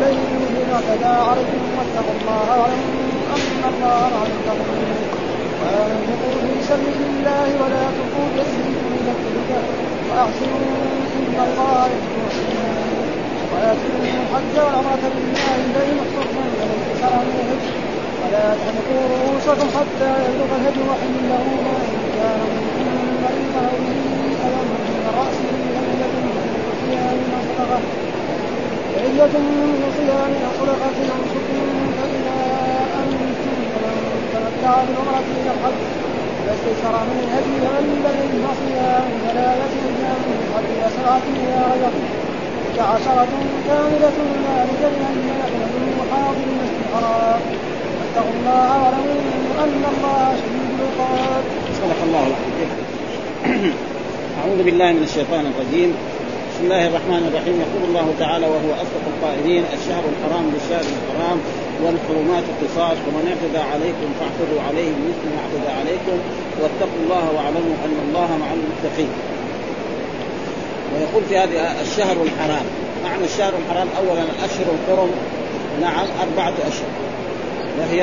عليهم بما اعتدى عليكم واتقوا الله واعلموا ان الله مع المتقين وانفقوا في سبيل الله ولا تلقوا بايديكم إلى التهلكه واحسنوا ان الله يحب المحسنين ويتم الحج والعمرة لله الذي محصرتم فليس شرعا من الهج ولا تحلقوا رؤوسكم حتى يبلغ الهدي وحله وإن كان منكم مريضا أو به أذى من رأسه لم يكن من صيام فعية من صيام أو صدقة أو سكن فإذا أنتم فمن تمتع بالعمرة إلى الحج فاستيسر من الهدي فمن لم صيام ثلاثة أيام من قبل سبعة إذا رجعتم عشرة كاملة ذلك لأن يعلموا محاضر المسجد الحرام واتقوا الله واعلموا أن الله شديد العقاب. صدق الله العظيم. أعوذ بالله من الشيطان الرجيم بسم الله الرحمن الرحيم. يقول الله تعالى وهو أصدق القائلين الشهر الحرام بالشهر الحرام والحرمات قصاص ومن اعتدى عليكم فاعتدوا عليه بمثل ما اعتدى عليكم واتقوا الله واعلموا أن الله مع المتقين. ويقول في هذه الشهر الحرام معنى الشهر الحرام اولا الاشهر الحرم نعم أربعة أشهر وهي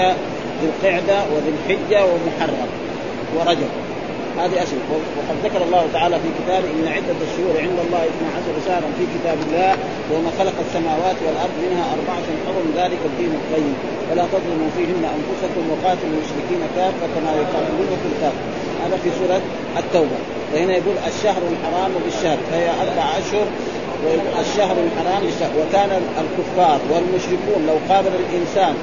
ذي القعدة وذي الحجة ومحرم ورجب. هذه اشهر وقد ذكر الله تعالى في كتابه إن عدة الشهور عند الله 12 شهرا في كتاب الله يوم خلق السماوات والأرض منها أربعة حرم ذلك الدين القيم. ولا تظلموا فيهن أنفسكم وقاتلوا المشركين كافة كما يقاتلونكم كافه هذا في سورة التوبة. فهنا يقول الشهر الحرام بالشهر. فهي أربع أشهر الشهر الحرام بالشهر. وكان الكفار والمشركون لو قابل الإنسان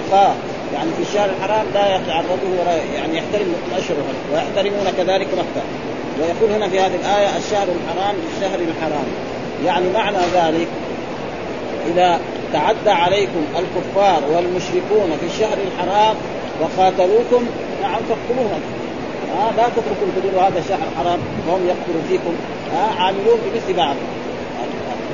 أخاه يعني في الشهر الحرام لا يتعرضه ولا يعني يحترم الاشهر ويحترمون كذلك مكه ويقول هنا في هذه الآية الشهر الحرام بالشهر الحرام. يعني معنى ذلك إذا تعدى عليكم الكفار والمشركون في الشهر الحرام وقاتلوكم نعم فاقتلوهم. آه لا تتركوا تقولوا هذا شهر حرام وهم يقتلوا فيكم. آه عاملون بمثل بعض.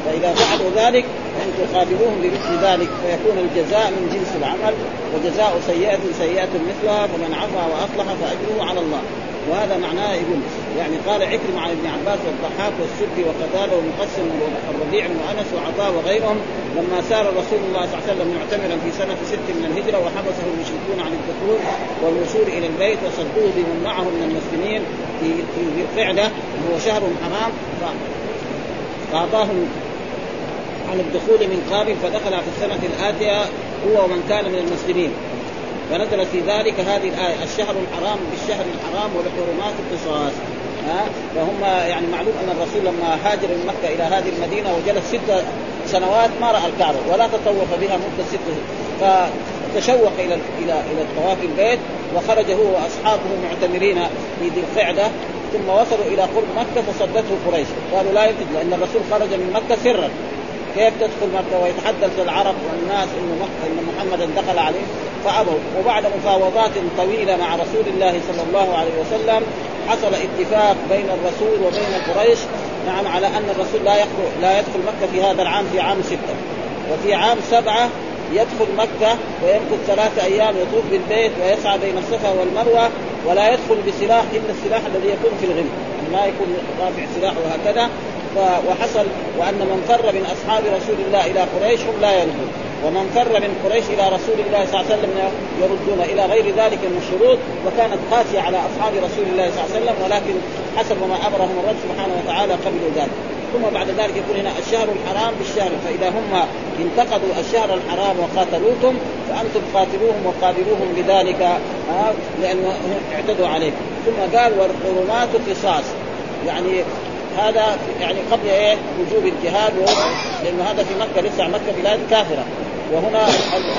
فإذا فعلوا ذلك ان تقابلوهم بمثل ذلك فيكون الجزاء من جنس العمل وجزاء سيئة سيئة مثلها فمن عفا وأصلح فأجره على الله. وهذا معناه يقول يعني قال عكرم عن ابن عباس والضحاك والسدي وقتاده ومقسم والربيع بن انس وعطاء وغيرهم لما سار رسول الله صلى الله عليه وسلم معتمرا في سنة ست من الهجرة وحبسه المشركون عن الدخول والوصول إلى البيت وصدوه بمن معه من المسلمين في القعده وهو شهر حرام فأعطاهم عن الدخول من قابل فدخل في السنة الآتية هو ومن كان من المسلمين. فنزلت في ذلك هذه الآية الشهر الحرام بالشهر الحرام والحرمات القصاص. ها؟ فهم يعني معلوم أن الرسول لما هاجر من مكة إلى هذه المدينة وجلس ست سنوات ما رأى الكعبة ولا تطوف بها مده ست فتشوق إلى إلى إلى الطواف البيت وخرج هو وأصحابه معتمرين في ذي القعدة ثم وصلوا إلى قرب مكة فصدته قريش. قالوا لا يمكن لأن الرسول خرج من مكة سرا. كيف تدخل مكة ويتحدث العرب والناس مكة إن محمدا دخل عليه؟ فأبوا. وبعد مفاوضات طويلة مع رسول الله صلى الله عليه وسلم حصل اتفاق بين الرسول وبين قريش نعم على أن الرسول لا يدخل لا يدخل مكة في هذا العام في عام ستة. وفي عام سبعة يدخل مكة ويمكث ثلاثة أيام يطوف بالبيت ويسعى بين الصفا والمروة ولا يدخل بسلاح إلا السلاح الذي يكون في الغنم. ما يكون رافع سلاح وهكذا. وحصل وأن من فر من أصحاب رسول الله إلى قريش هم لا يردون ومن فر من قريش إلى رسول الله صلى الله عليه وسلم يردون إلى غير ذلك من الشروط وكانت قاسية على أصحاب رسول الله صلى الله عليه وسلم ولكن حسب ما أمرهم الرب سبحانه وتعالى قبلوا ذلك. ثم بعد ذلك يقول هنا الشهر الحرام بالشهر فإذا هم انتقدوا الشهر الحرام وقاتلوكم فأنتم قاتلوهم وقابلوهم بذلك آه لأنه اعتدوا عليكم. ثم قال والحرمات قصاص. يعني هذا يعني قبل إيه؟ وجوب الجهاد لأنه هذا في مكة لسه مكة بلاد كافره وهنا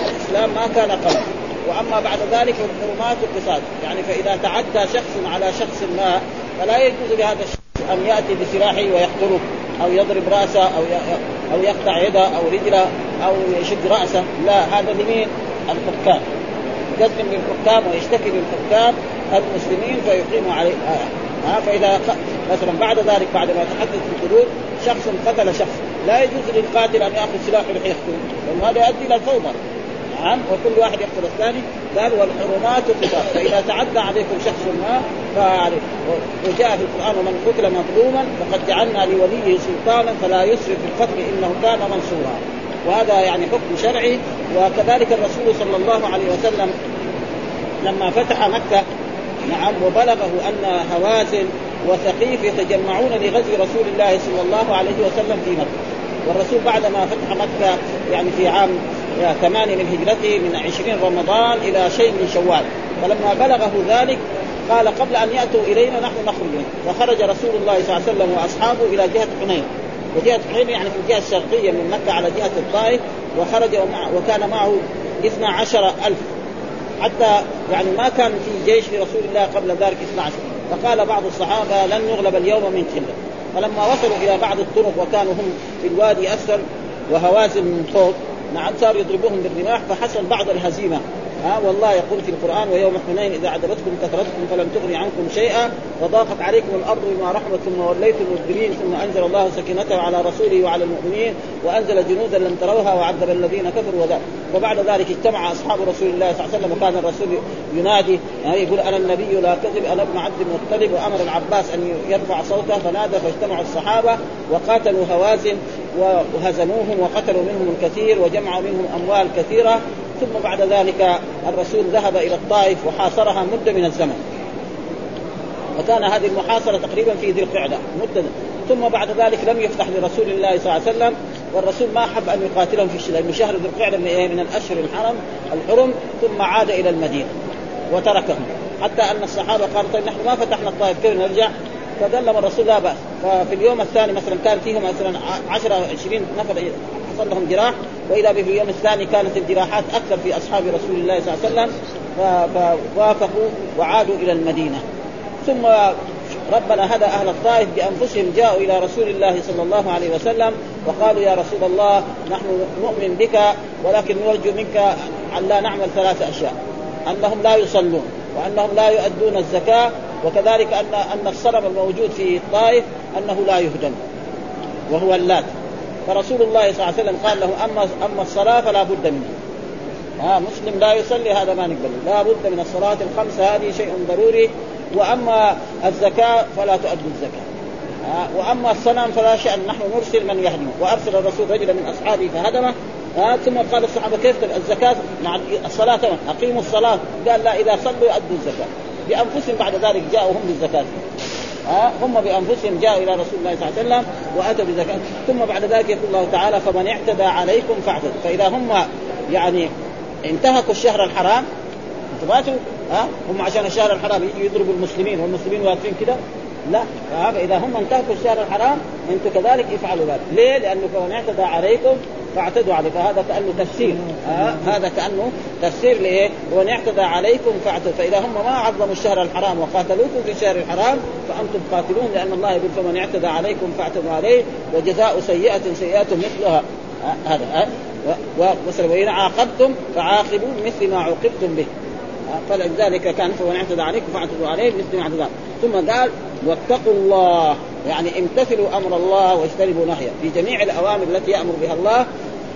الإسلام ما كان قبل وأما بعد ذلك الحرمات القصاص. يعني فإذا تعدى شخص على شخص ما فلا يجوز لهذا الشخص أن يأتي بسلاحه ويقتله أو يضرب رأسه أو أو يقطع يده أو رجله أو يشد رأسه. لا هذا لمين؟ الحكام. يقدم للحكام ويشتكي للحكام المسلمين فيقيموا عليه. آه. ها فإذا مثلا بعد ذلك بعد ما يتحدث في الحدود شخص قتل شخص. لا يجوز للقاتل أن يأخذ سلاحه ليقتله لأن هذا يؤدي إلى الفوضى. نعم وكل واحد يقتل الثاني. قال والحرمات قصاص. فإذا تعدى عليكم شخص ما فعليه. وجاء في القرآن ومن قتل مظلوما فقد جعلنا لوليه سلطانا فلا يسرف في القتل إنه كان منصورا. وهذا يعني حكم شرعي. وكذلك الرسول صلى الله عليه وسلم لما فتح مكة نعم وبلغه أن هوازن وثقيف يتجمعون لغزو رسول الله صلى الله عليه وسلم في مكة. والرسول بعدما فتح مكة يعني في عام ثمانية من هجرته من عشرين رمضان إلى شيء من شوال. فلما بلغه ذلك قال قبل أن يأتوا إلينا نحن نخرج فخرج رسول الله صلى الله عليه وسلم وأصحابه إلى جهة حنين. وجهة حنين يعني في الجهة الشرقية من مكة على جهة الطائف. وخرج وكان معه اثنا عشر ألف حتى يعني ما كان في جيش لرسول الله قبل ذلك 12 فقال بعض الصحابة لن نغلب اليوم من قله فلما وصلوا إلى بعض الطرق وكانوا هم في الوادي أسفل وهوازن من فوق نعم صاروا يضربوهم بالرماح فحصل بعض الهزيمة. ها والله يقول في القرآن ويوم حنين إذا عجبتكم كثرتكم فلم تغن عنكم شيئا وضاقت عليكم الأرض بما رحمت ثم وليتم مدبرين ثم أنزل الله سكينته على رسوله وعلى المؤمنين وأنزل جنودا لم تروها وعذب الذين كفروا. وذلك وبعد ذلك اجتمع أصحاب رسول الله صلى الله عليه وسلم وكان الرسول ينادي يعني يقول أنا النبي لا كذب أنا ابن عبد المطلب وأمر العباس أن يرفع صوته فنادى فاجتمعوا الصحابة وقاتلوا هوازن وهزموهم وقتلوا منهم الكثير وجمعوا منهم أموال كثيرة ثم بعد ذلك الرسول ذهب إلى الطائف وحاصرها مدة من الزمن وكان هذه المحاصرة تقريبا في ذي القعدة مدة ثم بعد ذلك لم يفتح لرسول الله صلى الله عليه وسلم والرسول ما حب أن يقاتلهم في لأنه شهر ذي القعدة من إيه؟ من الأشهر الحرم الحرم ثم عاد إلى المدينة وتركهم حتى أن الصحابة قالوا طيب نحن ما فتحنا الطائف كيف نرجع؟ فدلهم الرسول لا بأس ففي اليوم الثاني مثلا كان فيهم مثلا 10 20 نفر حصل لهم جراح واذا به في اليوم الثاني كانت الجراحات أكثر في أصحاب رسول الله صلى الله عليه وسلم فوافقوا وعادوا إلى المدينة. ثم ربنا هدى أهل الطائف بأنفسهم جاءوا إلى رسول الله صلى الله عليه وسلم وقالوا يا رسول الله نحن نؤمن بك ولكن نرجو منك أن لا نعمل ثلاث أشياء أنهم لا يصلون وأنهم لا يؤدون الزكاة وكذلك ان أن الصنم الموجود في الطائف أنه لا يهدم وهو اللات. فرسول الله صلى الله عليه وسلم قال له اما أما الصلاة فلا بد منها. ها مسلم لا يصلي هذا ما نقبل لا بد من الصلاة الخمسة هذه شيء ضروري. وأما الزكاة فلا تؤدوا الزكاة. ها وأما الصنم فلا شأن. نحن نرسل من يهدمه وأرسل الرسول رجلا من أصحابه فهدمه. ها ثم قال الصحابة كيف الزكاة مع الصلاة أقيموا الصلاة. قال لا إذا صلوا أدوا الزكاة. بأنفسهم بعد ذلك جاءوا هم بالزكاة. ها هم بأنفسهم جاءوا إلى رسول الله صلى الله عليه وسلم وأتوا بزكاة. ثم بعد ذلك يقول الله تعالى فمن اعتدى عليكم فاعتدوا. فإذا هم يعني انتهكوا الشهر الحرام أنتم ما ها هم عشان الشهر الحرام يضربوا المسلمين والمسلمين واقفين كده. لا فاذا هم انتهكوا الشهر الحرام أنتم كذلك افعلوا ذلك. ليه؟ لأنه فمن اعتدى عليكم فاعتدوا عليه فهذا كأنه تفسير. آه هذا كأنه تفسير لإيه؟ ومن اعتدى عليكم فاعتدوا. فإذا هم ما عظموا الشهر الحرام وقاتلوكم في الشهر الحرام فأنتم قاتلون لأن الله يقول فمن اعتدى عليكم فاعتدوا عليه وجزاء سيئة سيئة مثلها. آه هذا آه وإن عاقبتم فعاقبوا مثل ما عوقبتم به. فلذلك كان فمن اعتدى عليكم فاعتدوا عليه مثل ما اعتدى. ثم قال واتقوا الله. يعني امتثلوا أمر الله واجتنبوا نهيه. في جميع الأوامر التي يأمر بها الله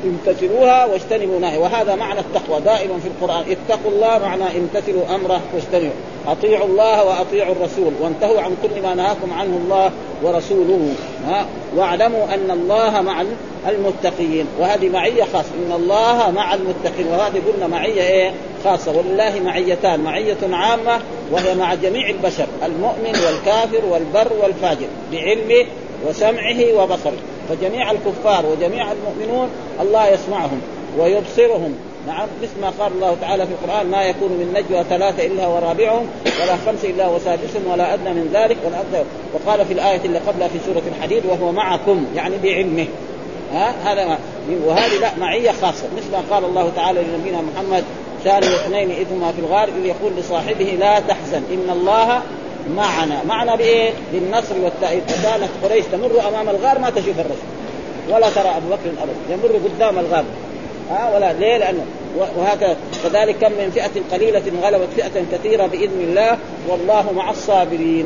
امتثلوها واجتنبوا نهيه. وهذا معنى التقوى. دائما في القرآن اتقوا الله معنى امتثلوا أمره واجتنبوا. أطيعوا الله وأطيعوا الرسول. وانتهوا عن كل ما نهاكم عنه الله ورسوله. ها؟ واعلموا أن الله مع المتقين. وهذه معية خاصة. إن الله مع المتقين. وهذه قلنا معية إيه؟ خاصة. ولله معيتان. معية عامة وهي مع جميع البشر. المؤمن والكافر والبر والفاجر. بعلمه وسمعه وبصره. فجميع الكفار وجميع المؤمنون الله يسمعهم ويبصرهم. نعم مثل ما قال الله تعالى في القرآن ما يكون من نجوى ثلاثة إلا ورابعهم ولا خمس إلا وسادسهم ولا أدنى من ذلك. ولا أدنى. وقال في الآية اللي قبلها في سورة الحديد وهو معكم. يعني بعلمه. ها؟ هذا وهذه لا معية خاصة. مثل ما قال الله تعالى لنبينا محمد ثاني اثنين إذ ما في الغار إذ يقول لصاحبه لا تحزن إن الله معنا. معنا بإيه؟ بالنصر والتأييد. وكانت قريش تمر أمام الغار ما تشوف الرسول. ولا ترى أبو بكر ابدا يمر قدام الغار. ها ولا ليه؟ لأنه وهكذا. كذلك كم من فئة قليلة غلبت فئة كثيرة بإذن الله. والله مع الصابرين.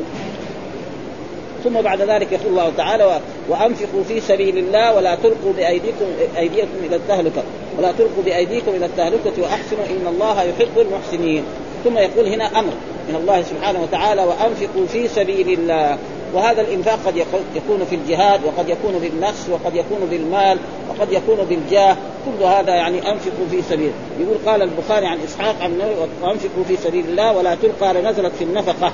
ثم بعد ذلك يقول الله تعالى وأنفقوا في سبيل الله ولا تلقوا بايديكم أيديكم إلى التهلكة. ولا تلقوا بأيديكم إلى التهلكة وأحسنوا إن الله يحب المحسنين. ثم يقول هنا أمر من الله سبحانه وتعالى وأنفقوا في سبيل الله. وهذا الإنفاق قد يكون في الجهاد وقد يكون بالنفس وقد يكون بالمال وقد يكون بالجاه. كل هذا يعني أنفقوا في سبيل. يقول قال البخاري عن إسحاق عن وأنفقوا في سبيل الله ولا تلقى نزلت في النفقة.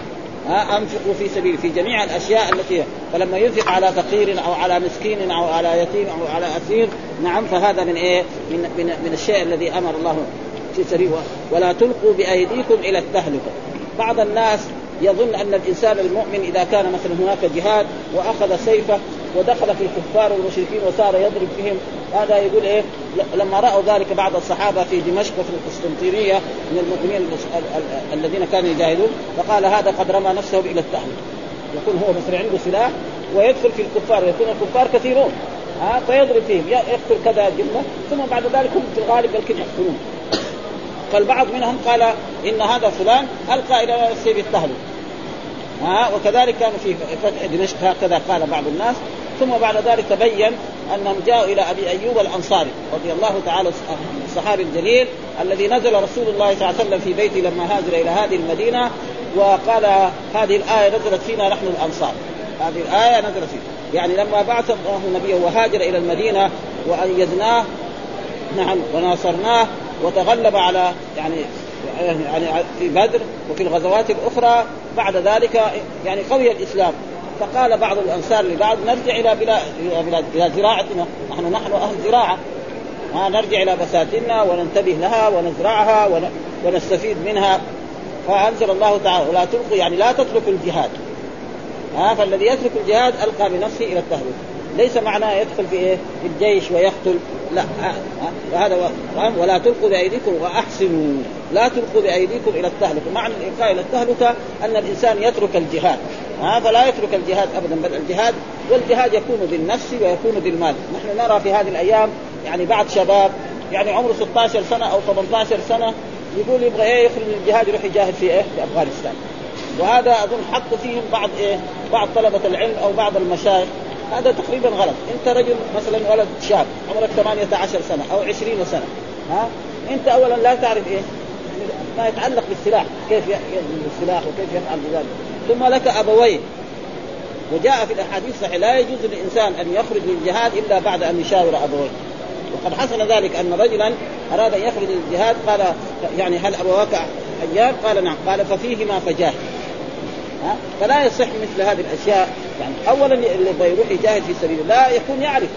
أنفقوا في سبيل في جميع الأشياء التي فلما ينفق على فقير أو على مسكين أو على يتيم أو على أسير نعم فهذا من إيه؟ من من, من الشيء الذي أمر الله في سبيل. ولا تلقوا بأيديكم إلى التهلكة. بعض الناس يظن أن الإنسان المؤمن إذا كان مثلا هناك جهاد وأخذ سيفة ودخل في الكفار والمشركين وصار يضرب فيهم هذا يقول إيه؟ لما رأوا ذلك بعض الصحابة في دمشق وفي القسطنطينية من المؤمنين الذين كانوا يجاهدون فقال هذا قد رمى نفسه إلى التهلكه يكون هو مثلا عنده سلاح ويدخل في الكفار يكون الكفار كثيرون. ها؟ فيضرب فيهم. يقتل كذا جملة ثم بعد ذلك هم في الغالب يمكن يقتلون. فالبعض منهم قال إن هذا فلان ألقى إلى نفسه بالتهلكه ها وكذلك كان في فتح دمشق هكذا قال بعض الناس. ثم بعد ذلك تبين أنهم جاءوا إلى أبي أيوب الأنصاري رضي الله تعالى الصحابي الجليل الذي نزل رسول الله صلى الله عليه وسلم في بيته لما هاجر إلى هذه المدينة وقال هذه الآية نزلت فينا نحن الأنصار. هذه الآية نزلت فينا. يعني لما بعث الله نبيه وهاجر إلى المدينة وايدناه نعم وناصرناه وتغلب على يعني يعني في بدر وفي الغزوات الأخرى بعد ذلك يعني قوي الإسلام. فقال بعض الأنصار لبعض نرجع إلى بلاد إلى زراعتنا. نحن نحن أهل زراعة. ها نرجع إلى بساتيننا وننتبه لها ونزرعها ونستفيد منها. فأنزل الله تعالى ولا تلقوا يعني لا تتركوا الجهاد. ها فالذي يترك الجهاد ألقى بنفسه إلى التهلكه ليس معناه يدخل في إيه؟ في الجيش ويقتل. لا هذا ولا تلقوا بأيديكم وأحسنوا. لا تلقوا بأيديكم إلى التهلكة. معنى الالقاء إلى التهلكة أن الإنسان يترك الجهاد ها؟ فلا يترك الجهاد ابدا بل الجهاد والجهاد يكون بالنفس ويكون بالمال. نحن نرى في هذه الأيام يعني بعض شباب يعني عمره 16 سنة أو 18 سنة يقول يبغى إيه؟ يخرج من الجهاد يروح يجاهد في إيه؟ في أفغانستان. وهذا أظن حط فيهم بعض إيه؟ بعض طلبة العلم أو بعض المشايخ. هذا تقريبا غلط. أنت رجل مثلا ولد شاب عمرك 18 سنة أو 20 سنة ها؟ أنت اولا لا تعرف إيه ما يتعلق بالسلاح كيف يحمل السلاح وكيف يفعل بذلك. ثم لك ابوين وجاء في الأحاديث الصحيحة لا يجوز للانسان أن يخرج للجهاد إلا بعد أن يشاور أبويه. وقد حصل ذلك أن رجلا أراد أن يخرج للجهاد قال يعني هل ابواك أيام؟ قال نعم. قال ففيهما فجاهد فلا يصح مثل هذه الأشياء. يعني اولا اللي يروح يجاهد في سبيل الله يكون يعرف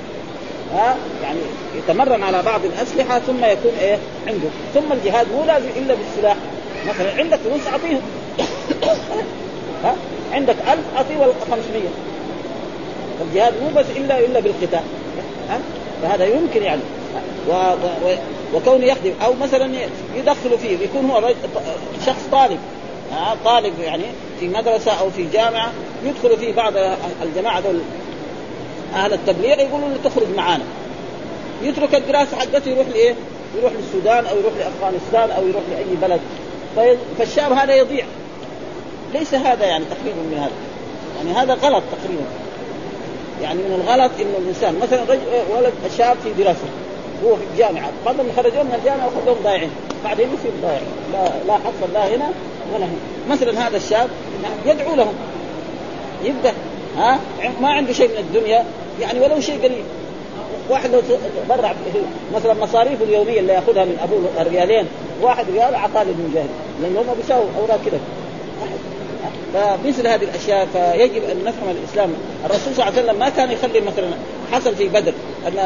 ها؟ يعني يتمرن على بعض الأسلحة ثم يكون إيه؟ عنده. ثم الجهاد مو لازم إلا بالسلاح. مثلا عندك فلوس أعطيهم. ها؟ عندك 1000 اعطيه 500 الجهاد مو بس الا إلا بالقتال. ها؟ فهذا يمكن يعني. و... و... وكونه يخدم أو مثلا يدخلوا فيه يكون هو شخص طالب. طالب يعني في مدرسة أو في جامعة يدخل فيه بعض الجماعة دول أهل التبليغ يقولوا له تخرج معانا. يترك الدراسة حقته يروح لإيه؟ يروح للسودان أو يروح لأفغانستان أو يروح لأي بلد. طيب فالشاب هذا يضيع. ليس هذا يعني تقريبا من هذا. يعني هذا غلط تقريبا. يعني من الغلط إنه الإنسان مثلا رجل ولد شاب في دراسة هو في الجامعة بعضهم خرجوا من الجامعة وخذوهم ضايعين. بعدين يصير ضايع. لا لا حصل لا هنا. ولا هنا مثلا هذا الشاب يدعو لهم. يبدأ ها؟ ما عنده شيء من الدنيا يعني ولو شيء قليل. واحد لو برع مثلا مصاريفه اليومية اللي يأخذها من أبوه الريالين واحد ريال أعطاه للمجاهد لأنه هم بيساووا أوراق كذا فمثل هذه الأشياء فيجب أن نفهم الإسلام. الرسول صلى الله عليه وسلم ما كان يخلي مثلا حصل في بدر أن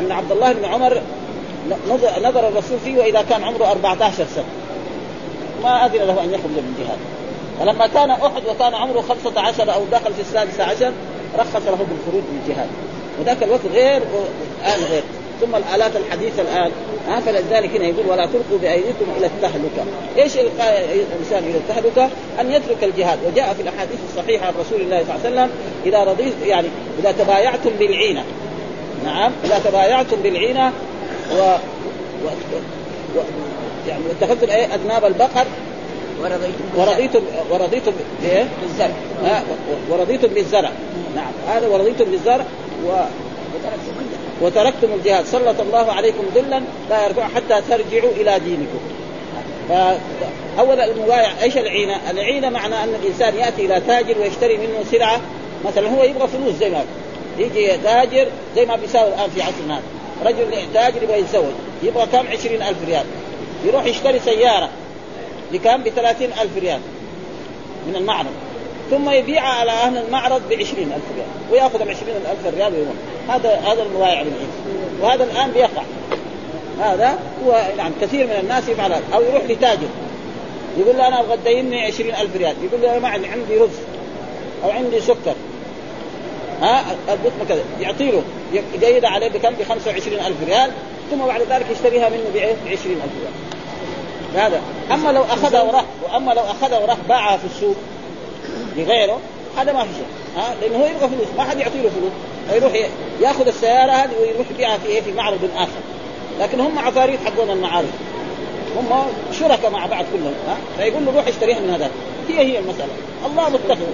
أن عبد الله بن عمر نظر الرسول فيه وإذا كان عمره 14 سنة. ما اذن له أن يخرج من الجهاد فلما كان أحد وكان عمره 15 أو دخل في السادسه عشر رخص له بالخروج من الجهاد وذاك الوقت غير والان غير. ثم الآلات الحديثة الآن ها فلذلك هنا يقول ولا تلقوا بأيديكم إلى التهلكة، إيش إلقاء الإنسان إلى التهلكة؟ أن يترك الجهاد، وجاء في الأحاديث الصحيحة عن رسول الله صلى الله عليه وسلم إذا رضيت يعني إذا تبايعتم بالعينة. نعم إذا تبايعتم بالعينة و, و... و... يعني اتخذتم إيه اذناب البقر ورضيتم ورضيتم بايه؟ بالزرع. ورضيتم بالزرع. نعم. هذا ورضيتم بالزرع و وتركتم الجهاد. سلط الله عليكم ذلا لا يرجع حتى ترجعوا إلى دينكم. فأول المبايع إيش العينة؟ العينة معنى أن الإنسان يأتي إلى تاجر ويشتري منه سلعة. مثلا هو يبغى فلوس زي ما يجي تاجر زي ما بيساوي الآن في عصرنا. رجل تاجر يبغى يتزوج يبغى كم؟ عشرين ألف ريال. يروح يشتري سيارة بكم بثلاثين ألف ريال من المعرض. ثم يبيعها على أهل المعرض بعشرين ألف ريال ويأخذ العشرين ألف ريال ويروح. هذا هذا المبايع بالعين وهذا الآن بيقع. هذا هو نعم كثير من الناس يفعل هذا. أو يروح لتاجر. يقول له أنا أبغى تديني عشرين ألف ريال. يقول له أنا ما عندي رز. أو عندي سكر. ها؟ البطمة كذا. يعطي له يقيد عليه بكم؟ ب 25000 ريال. ثم بعد ذلك يشتريها منه ب 20000 ريال. هذا. أما لو اخذها وراح وأما لو اخذها وراح باعها في السوق لغيره هذا ما في شيء ها؟ لأنه هو يبغى فلوس ما حد يعطي له فلوس. يروح يأخذ السيارة هذه ويروح يبيعها في إيه؟ في معرض آخر. لكن هم عفاريت حقون المعارض. هم شركاء مع بعض كلهم ها؟ فيقول له روح اشتريها من هذا. هي هي المسألة. الله متخذ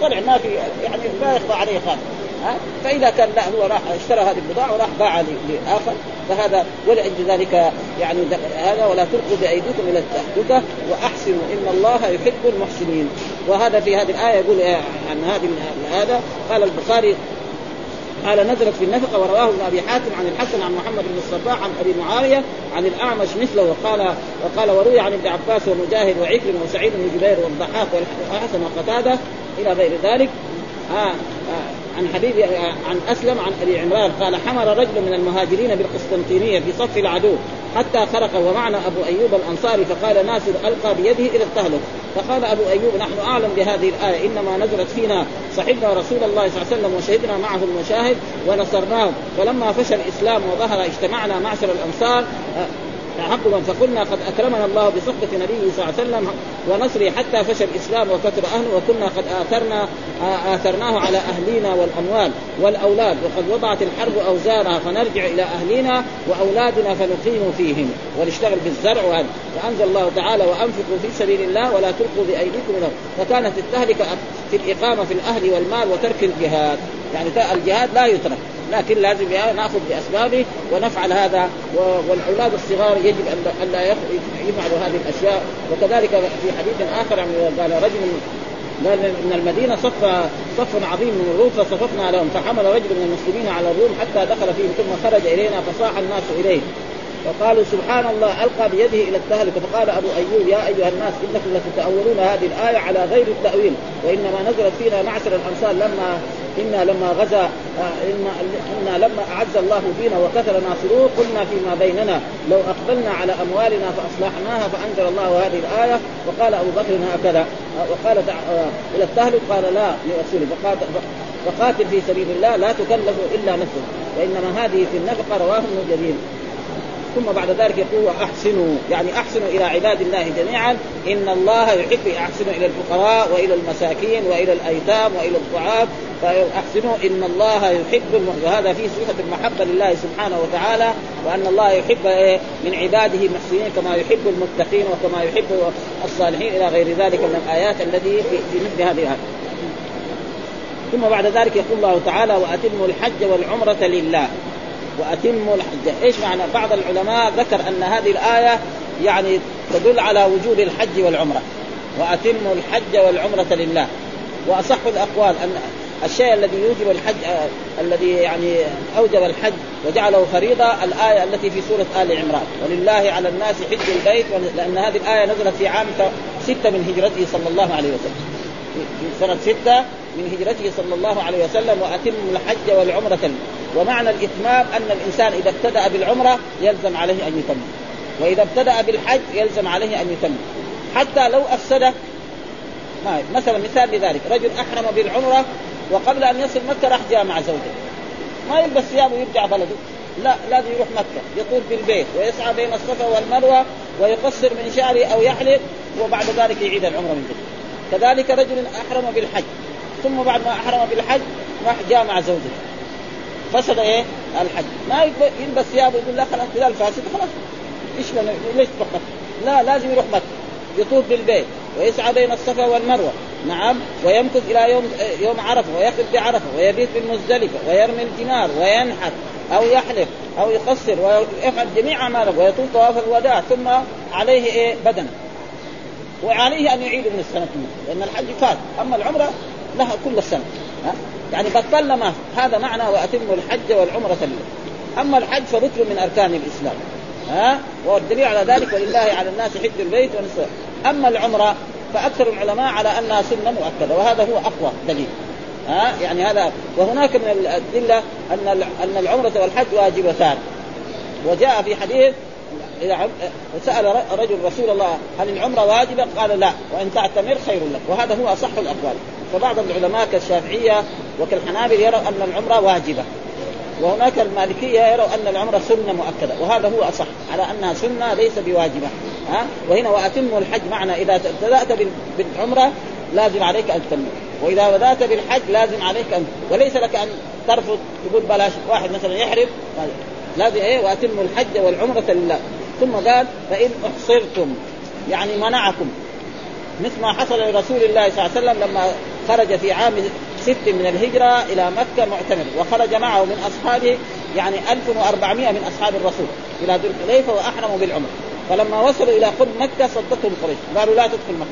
طلع ما في يعني ما يخضع عليه خالص ها؟ فإذا كان لا هو راح اشترى هذه البضاعة وراح باعها لآخر. فهذا ولاجل ذلك يعني هذا ولا تلقوا بايديكم إلى التهلكة وأحسنوا إن الله يحب المحسنين. وهذا في هذه الآية يقول عن هذه هذا قال البخاري قال نزلت في النفقه ورواه ابن أبي حاتم عن الحسن عن محمد بن الصباح عن أبي معاوية عن الأعمش مثله وقال وقال وروي عن ابن عباس ومجاهد وعكرم وسعيد بن جبير والضحاك والحسن وقتادة إلى غير ذلك. آه آه. عن حبيب عن أسلم عن أبي عمران قال حمل رجل من المهاجرين بالقسطنطينية في صف العدو حتى خرق ومعنا أبو أيوب الأنصاري فقال ناصر ألقى بيده إلى التهلك. فقال أبو أيوب نحن أعلم بهذه الآية إنما نزلت فينا صحبنا رسول الله صلى الله عليه وسلم وشهدنا معه المشاهد ونصرناه. فلما فشى الإسلام وظهر اجتمعنا معشر الأنصار تعقبا فقلنا قد أكرمنا الله بصحبة نبيه صلى الله عليه وسلم ونصره حتى فشى الإسلام وكثر أهله وكنا قد آثرنا آثرناه على أهلينا والأموال والأولاد وقد وضعت الحرب أوزارها فنرجع إلى أهلينا وأولادنا فنقيم فيهم. ونشتغل بالزرع وهذا. فانزل الله تعالى وأنفقوا في سبيل الله ولا تلقوا بأيديكم إلى فكانت التهلكة في الإقامة في الأهل والمال وترك الجهاد. يعني الجهاد لا يترك. لكن لازم ناخذ بأسبابه ونفعل هذا. والأولاد الصغار يجب أن لا يفعلوا هذه الأشياء. وكذلك في حديث آخر قال رجل قال إن المدينة صف صف عظيم من الروم فصففنا لهم فحمل رجل من المسلمين على الروم حتى دخل فيهم ثم خرج إلينا فصاح الناس إليه. فقالوا سبحان الله ألقى بيده إلى التهلكه فقال أبو أيوب يا أيها الناس إنكم لتتأولون هذه الآية على غير التأويل وإنما نزلت فينا معشر الانصار لما إنا لما غزا إنا, إنا لما أعز الله فينا وكثر ناصروه قلنا فيما بيننا لو أقبلنا على أموالنا فأصلحناها فأنزل الله هذه الآية وقال أبو بكر هكذا وقال إلى التهلك قال لا لرسوله فقاتل, فقاتل في سبيل الله لا تكلف إلا نفسك وإنما هذه في النفقة رواه ابن جرير. ثم بعد ذلك يقول واحسنوا يعني أحسنوا إلى عباد الله جميعا. إن الله يحب يحسنوا إلى الفقراء وإلى المساكين وإلى الأيتام وإلى الضعاف. فأحسنوا إن الله يحب وهذا فيه صفة المحبة لله سبحانه وتعالى. وأن الله يحب من عباده المحسنين كما يحب المتقين وكما يحب الصالحين إلى غير ذلك من الآيات التي في مثل هذه. ثم بعد ذلك يقول الله تعالى وأتموا الحج والعمرة لله. وأتموا الحج، إيش معنى؟ بعض العلماء ذكر أن هذه الآية يعني تدل على وجوب الحج والعمرة. وأتموا الحج والعمرة لله. وأصح الأقوال أن الشيء الذي يوجب الحج آه الذي يعني أوجب الحج وجعله فريضة الآية التي في سورة آل عمران. ولله على الناس حج البيت لأن هذه الآية نزلت في عام ستة من هجرته صلى الله عليه وسلم. في سنه ستة من هجرته صلى الله عليه وسلم وأتموا الحج والعمرة ومعنى الإتمام أن الإنسان إذا ابتدأ بالعمرة يلزم عليه أن يتم. وإذا ابتدأ بالحج يلزم عليه أن يتم. حتى لو افسده ما مثلا مثال لذلك. رجل أحرم بالعمرة وقبل أن يصل مكة راح جاء مع زوجته. ما يلبس ثيابه ويرجع بلده. لا لازم يروح مكة. يطوف بالبيت ويسعى بين الصفا والمروة ويقصر من شعره أو يحلق وبعد ذلك يعيد العمرة من جديد. كذلك رجل أحرم بالحج. ثم بعد ما أحرم بالحج راح جاء مع زوجته. فسد إيه؟ الحج. ما يلبس ثيابه يقول لا خلاص هلال فاسد خلاص. إيش ليش تروح؟ لا لازم يروح مكة. يطوف بالبيت ويسعى بين الصفا والمروة. نعم. ويمكث إلى يوم يوم عرفة ويقف بعرفة ويبيت بالمزدلفة ويرمي الجمار وينحت أو يحلق أو يقصر ويفعل جميع أعماله ويطوف طواف الوداع ثم عليه إيه؟ بدنه. وعليه أن يعيد من السنة لأن الحج فات. أما العمرة لها كل السنة. ها؟ يعني بطلنا ما هذا معنى واتموا الحج والعمرة لله أما الحج فركن من أركان الإسلام. ها؟ والدليل على ذلك ولله على الناس حج البيت ونصر أما العمرة فأكثر العلماء على أنها سنة مؤكدة وهذا هو أقوى دليل. ها؟ يعني هذا وهناك من الأدلة أن أن العمرة والحج واجبتان. وجاء في حديث سال رجل رسول الله هل العمرة واجبة؟ قال لا وإن تعتمر خير لك. وهذا هو أصح الأقوال. فبعض العلماء كالشافعية وكالحنابل يروا أن العمرة واجبة. وهناك المالكية يروا أن العمرة سنة مؤكدة. وهذا هو أصح على أنها سنة ليس بواجبة. ها؟ وهنا واتموا الحج معنى إذا ابتدات بالعمرة لازم عليك أن تتم. وإذا بدأت بالحج لازم عليك ان وليس لك أن ترفض تقول بلاش واحد مثلا يحرم لازم إيه؟ واتموا الحج والعمرة لله. ثم قال فإن أحصرتم يعني منعكم. مثل ما حصل لرسول الله صلى الله عليه وسلم لما خرج في عام ست من الهجرة إلى مكة معتمر وخرج معه من أصحابه يعني 1400 من أصحاب الرسول إلى ذو الحليفة وأحرموا بالعمر فلما وصلوا إلى قرب مكة صدتهم قريش قالوا لا تدخل مكة.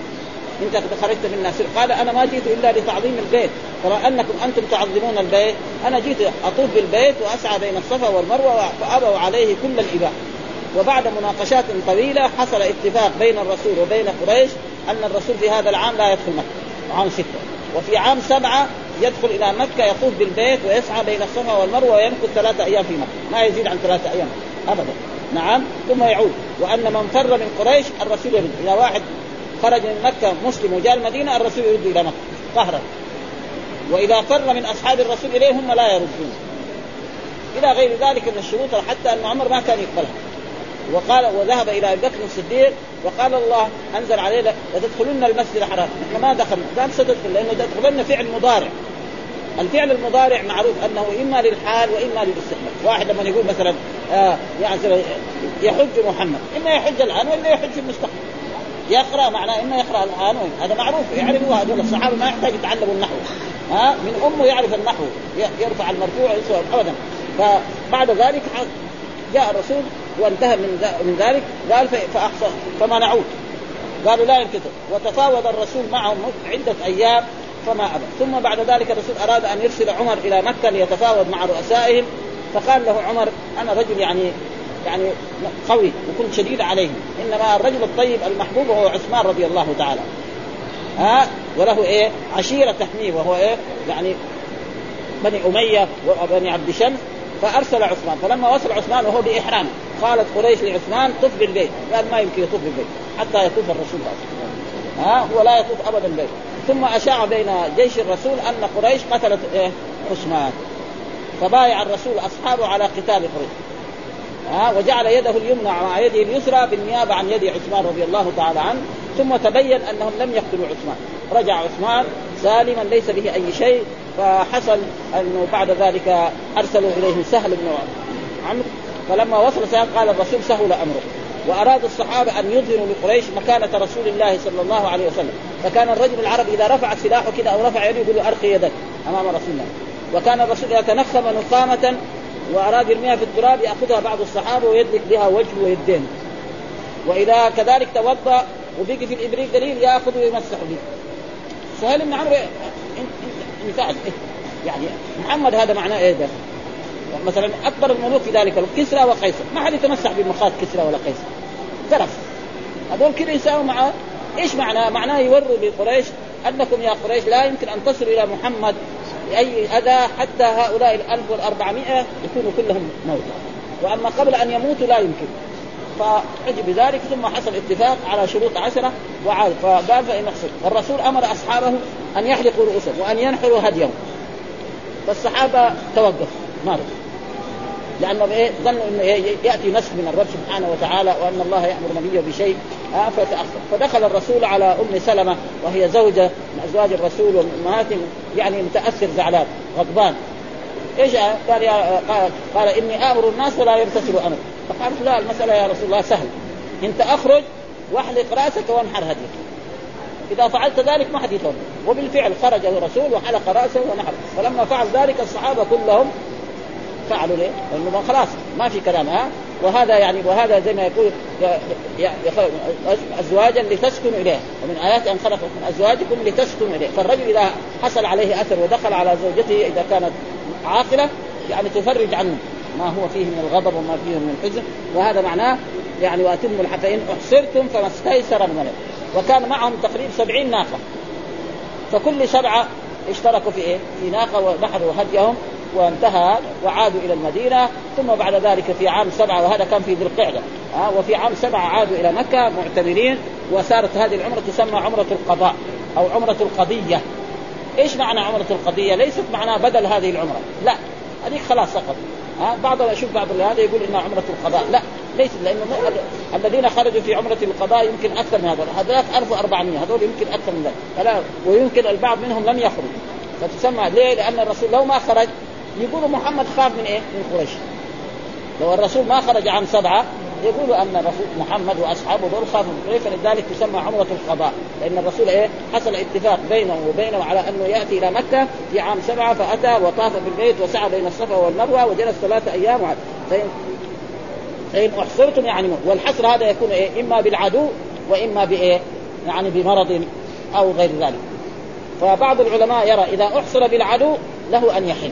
أنت خرجت من الناس. قال أنا ما جئت إلا لتعظيم البيت. ترى أنكم أنتم تعظمون البيت؟ أنا جئت أطوف بالبيت وأسعى بين الصفا والمروة فابوا عليه كل الإباء. وبعد مناقشات طويلة حصل اتفاق بين الرسول وبين قريش أن الرسول في هذا العام لا يدخل مكة. عام ستة. وفي عام سبعة يدخل إلى مكة يطوف بالبيت ويسعى بين الصفا والمروة ويمكث ثلاثة أيام في مكة. ما يزيد عن ثلاثة أيام ابدا. نعم. ثم يعود. وأن من فر من قريش الرسول يرد. إذا واحد خرج من مكة مسلم وجاء المدينة الرسول يرد إلى مكة. قهرا وإذا فر من أصحاب الرسول إليه هم لا يردون. إلى غير ذلك من الشروط حتى أن عمر ما كان يقبلها. وقال وذهب إلى أبي بكر الصديق وقال الله أنزل عليه لتدخلن المسجد الحرام. نحن ما دخلنا. قال ستدخل لأنه تدخلن فعل مضارع. الفعل المضارع معروف أنه إما للحال وإما للاستقبال واحد لما يقول مثلا آه يعني يحج محمد. إما يحج الآن والا يحج في المستقبل. يقرأ معناه إما يقرأ الآن هذا معروف يعرفوا هذول. الصحابة ما يحتاج يتعلموا النحو. ها؟ من أمه يعرف النحو يرفع المرفوع ابدا. فبعد ذلك الرسول وانتهى من من ذلك قال فاحصى فمنعوه قالوا لا ينكتب وتفاوض الرسول معهم عدة أيام فما أبى. ثم بعد ذلك الرسول أراد أن يرسل عمر إلى مكة ليتفاوض مع رؤسائهم فقال له عمر أنا رجل يعني يعني قوي وكنت شديد عليهم إنما الرجل الطيب المحبوب هو عثمان رضي الله تعالى. ها؟ وله إيه؟ عشيرة تحميه وهو إيه؟ يعني بني أمية وبني عبد شمس. فأرسل عثمان. فلما وصل عثمان وهو بإحرام قالت قريش لعثمان طف بالبيت. قال ما يمكن يطوف بالبيت حتى يطوف الرسول ها؟ هو لا يطوف ابدا بالبيت. ثم أشاع بين جيش الرسول أن قريش قتلت إيه؟ عثمان. فبايع الرسول أصحابه على قتال قريش. ها؟ وجعل يده اليمنى مع يده اليسرى بالنيابة عن يد عثمان رضي الله تعالى عنه. ثم تبين أنهم لم يقتلوا عثمان. رجع عثمان سالما ليس به أي شيء. فحصل انه بعد ذلك أرسلوا اليه سهل بن عمرو. فلما وصل سهل قال الرسول سهل أمره. واراد الصحابة أن يظهروا لقريش مكانة رسول الله صلى الله عليه وسلم. فكان الرجل العربي إذا رفع سلاحه كذا أو رفع يده يقول له ارخي يدك أمام رسول الله. وكان الرسول إذا تنخم نخامة واراد يرميها في التراب يأخذها بعض الصحابة ويدلك بها وجهه ويدين. وإذا كذلك توضأ وبقي في الإبريق دليل يأخذ ويمسح به. سهل بن عمرو مثال يعني محمد هذا معناه إيه ده؟ مثلا أكبر الملوك في ذلك كسرى وقيصر. ما حد يتمسح بمخاط كسرى ولا قيصر. زرف هذول كذا يساووا مع إيش معناه؟ معناه يوروا لقريش أنكم يا قريش لا يمكن أن تصلوا إلى محمد باي أذى حتى هؤلاء ال 1400 يكونوا كلهم موتى. وأما قبل أن يموتوا لا يمكن. فعجب بذلك ثم حصل اتفاق على شروط عشرة وعاد. فقال فإن الرسول أمر أصحابه أن يحلقوا رؤوسهم وأن ينحروا هديهم. فالصحابة توقفوا ما رضوا. لأنه إيه ظنوا إنه يأتي نسخ من الرب سبحانه وتعالى وأن الله يأمر نبيه بشيء آه فتأخر. فدخل الرسول على أم سلمة وهي زوجة من أزواج الرسول وامهاتهم يعني متأثر زعلان غضبان. إيش؟ قال يا قال, إني آمر الناس ولا يغتسلوا أمر. فقالت لا المسألة يا رسول الله سهل. انت اخرج واحلق رأسك وانحر هديك. إذا فعلت ذلك ما حد يتوب وبالفعل خرج الرسول وحلق رأسه ونحر. فلما فعل ذلك الصحابة كلهم فعلوا ليه؟ لأنه خلاص ما في كلام ها؟ وهذا يعني وهذا زي ما يقول ازواجا لتسكنوا إليه. ومن آيات أن خلق من أزواجكم لتسكنوا إليه. فالرجل إذا حصل عليه أثر ودخل على زوجته إذا كانت عاقلة يعني تفرج عنه ما هو فيه من الغضب وما فيه من الحزن. وهذا معناه يعني واتموا فان أحصرتم فما استيسر من وكان معهم تقريبا سبعين ناقة. فكل سبعة اشتركوا في إيه؟ في ناقة ونحروا هديهم وانتهى وعادوا إلى المدينة. ثم بعد ذلك في عام سبعة وهذا كان في ذي القعدة. ها؟ وفي عام سبعة عادوا إلى مكة معتمرين وصارت هذه العمرة تسمى عمرة القضاء أو عمرة القضية. إيش معنى عمرة القضية؟ ليست معناها بدل هذه العمرة. لا هذيك خلاص سقط ها؟ بعضهم يشوف بعض هذا يقول إنها عمرة القضاء. لا. ليس لأنه الذين خرجوا في عمرة القضاء يمكن أكثر من هذول هذاك 1400 هذول يمكن أكثر من ذلك. فلا ويمكن البعض منهم لم يخرج. فتسمى ليه؟ لأن الرسول لو ما خرج يقولوا محمد خاف من إيه؟ من قريش. لو الرسول ما خرج عام سبعة يقولوا أن الرسول محمد وأصحابه دول خافوا من قريش. فلذلك تسمى عمرة القضاء. لأن الرسول إيه؟ حصل اتفاق بينه وبينه على أنه يأتي إلى مكة في عام سبعة فأتى وطاف بالبيت وسعى بين الصفا والمروة وجلس ثلاثة أيام فإن فإن أحصرتم يعني والحصر هذا يكون إيه؟ إما بالعدو وإما بإيه؟ يعني بمرض أو غير ذلك فبعض العلماء يرى إذا أحصر بالعدو له أن يحل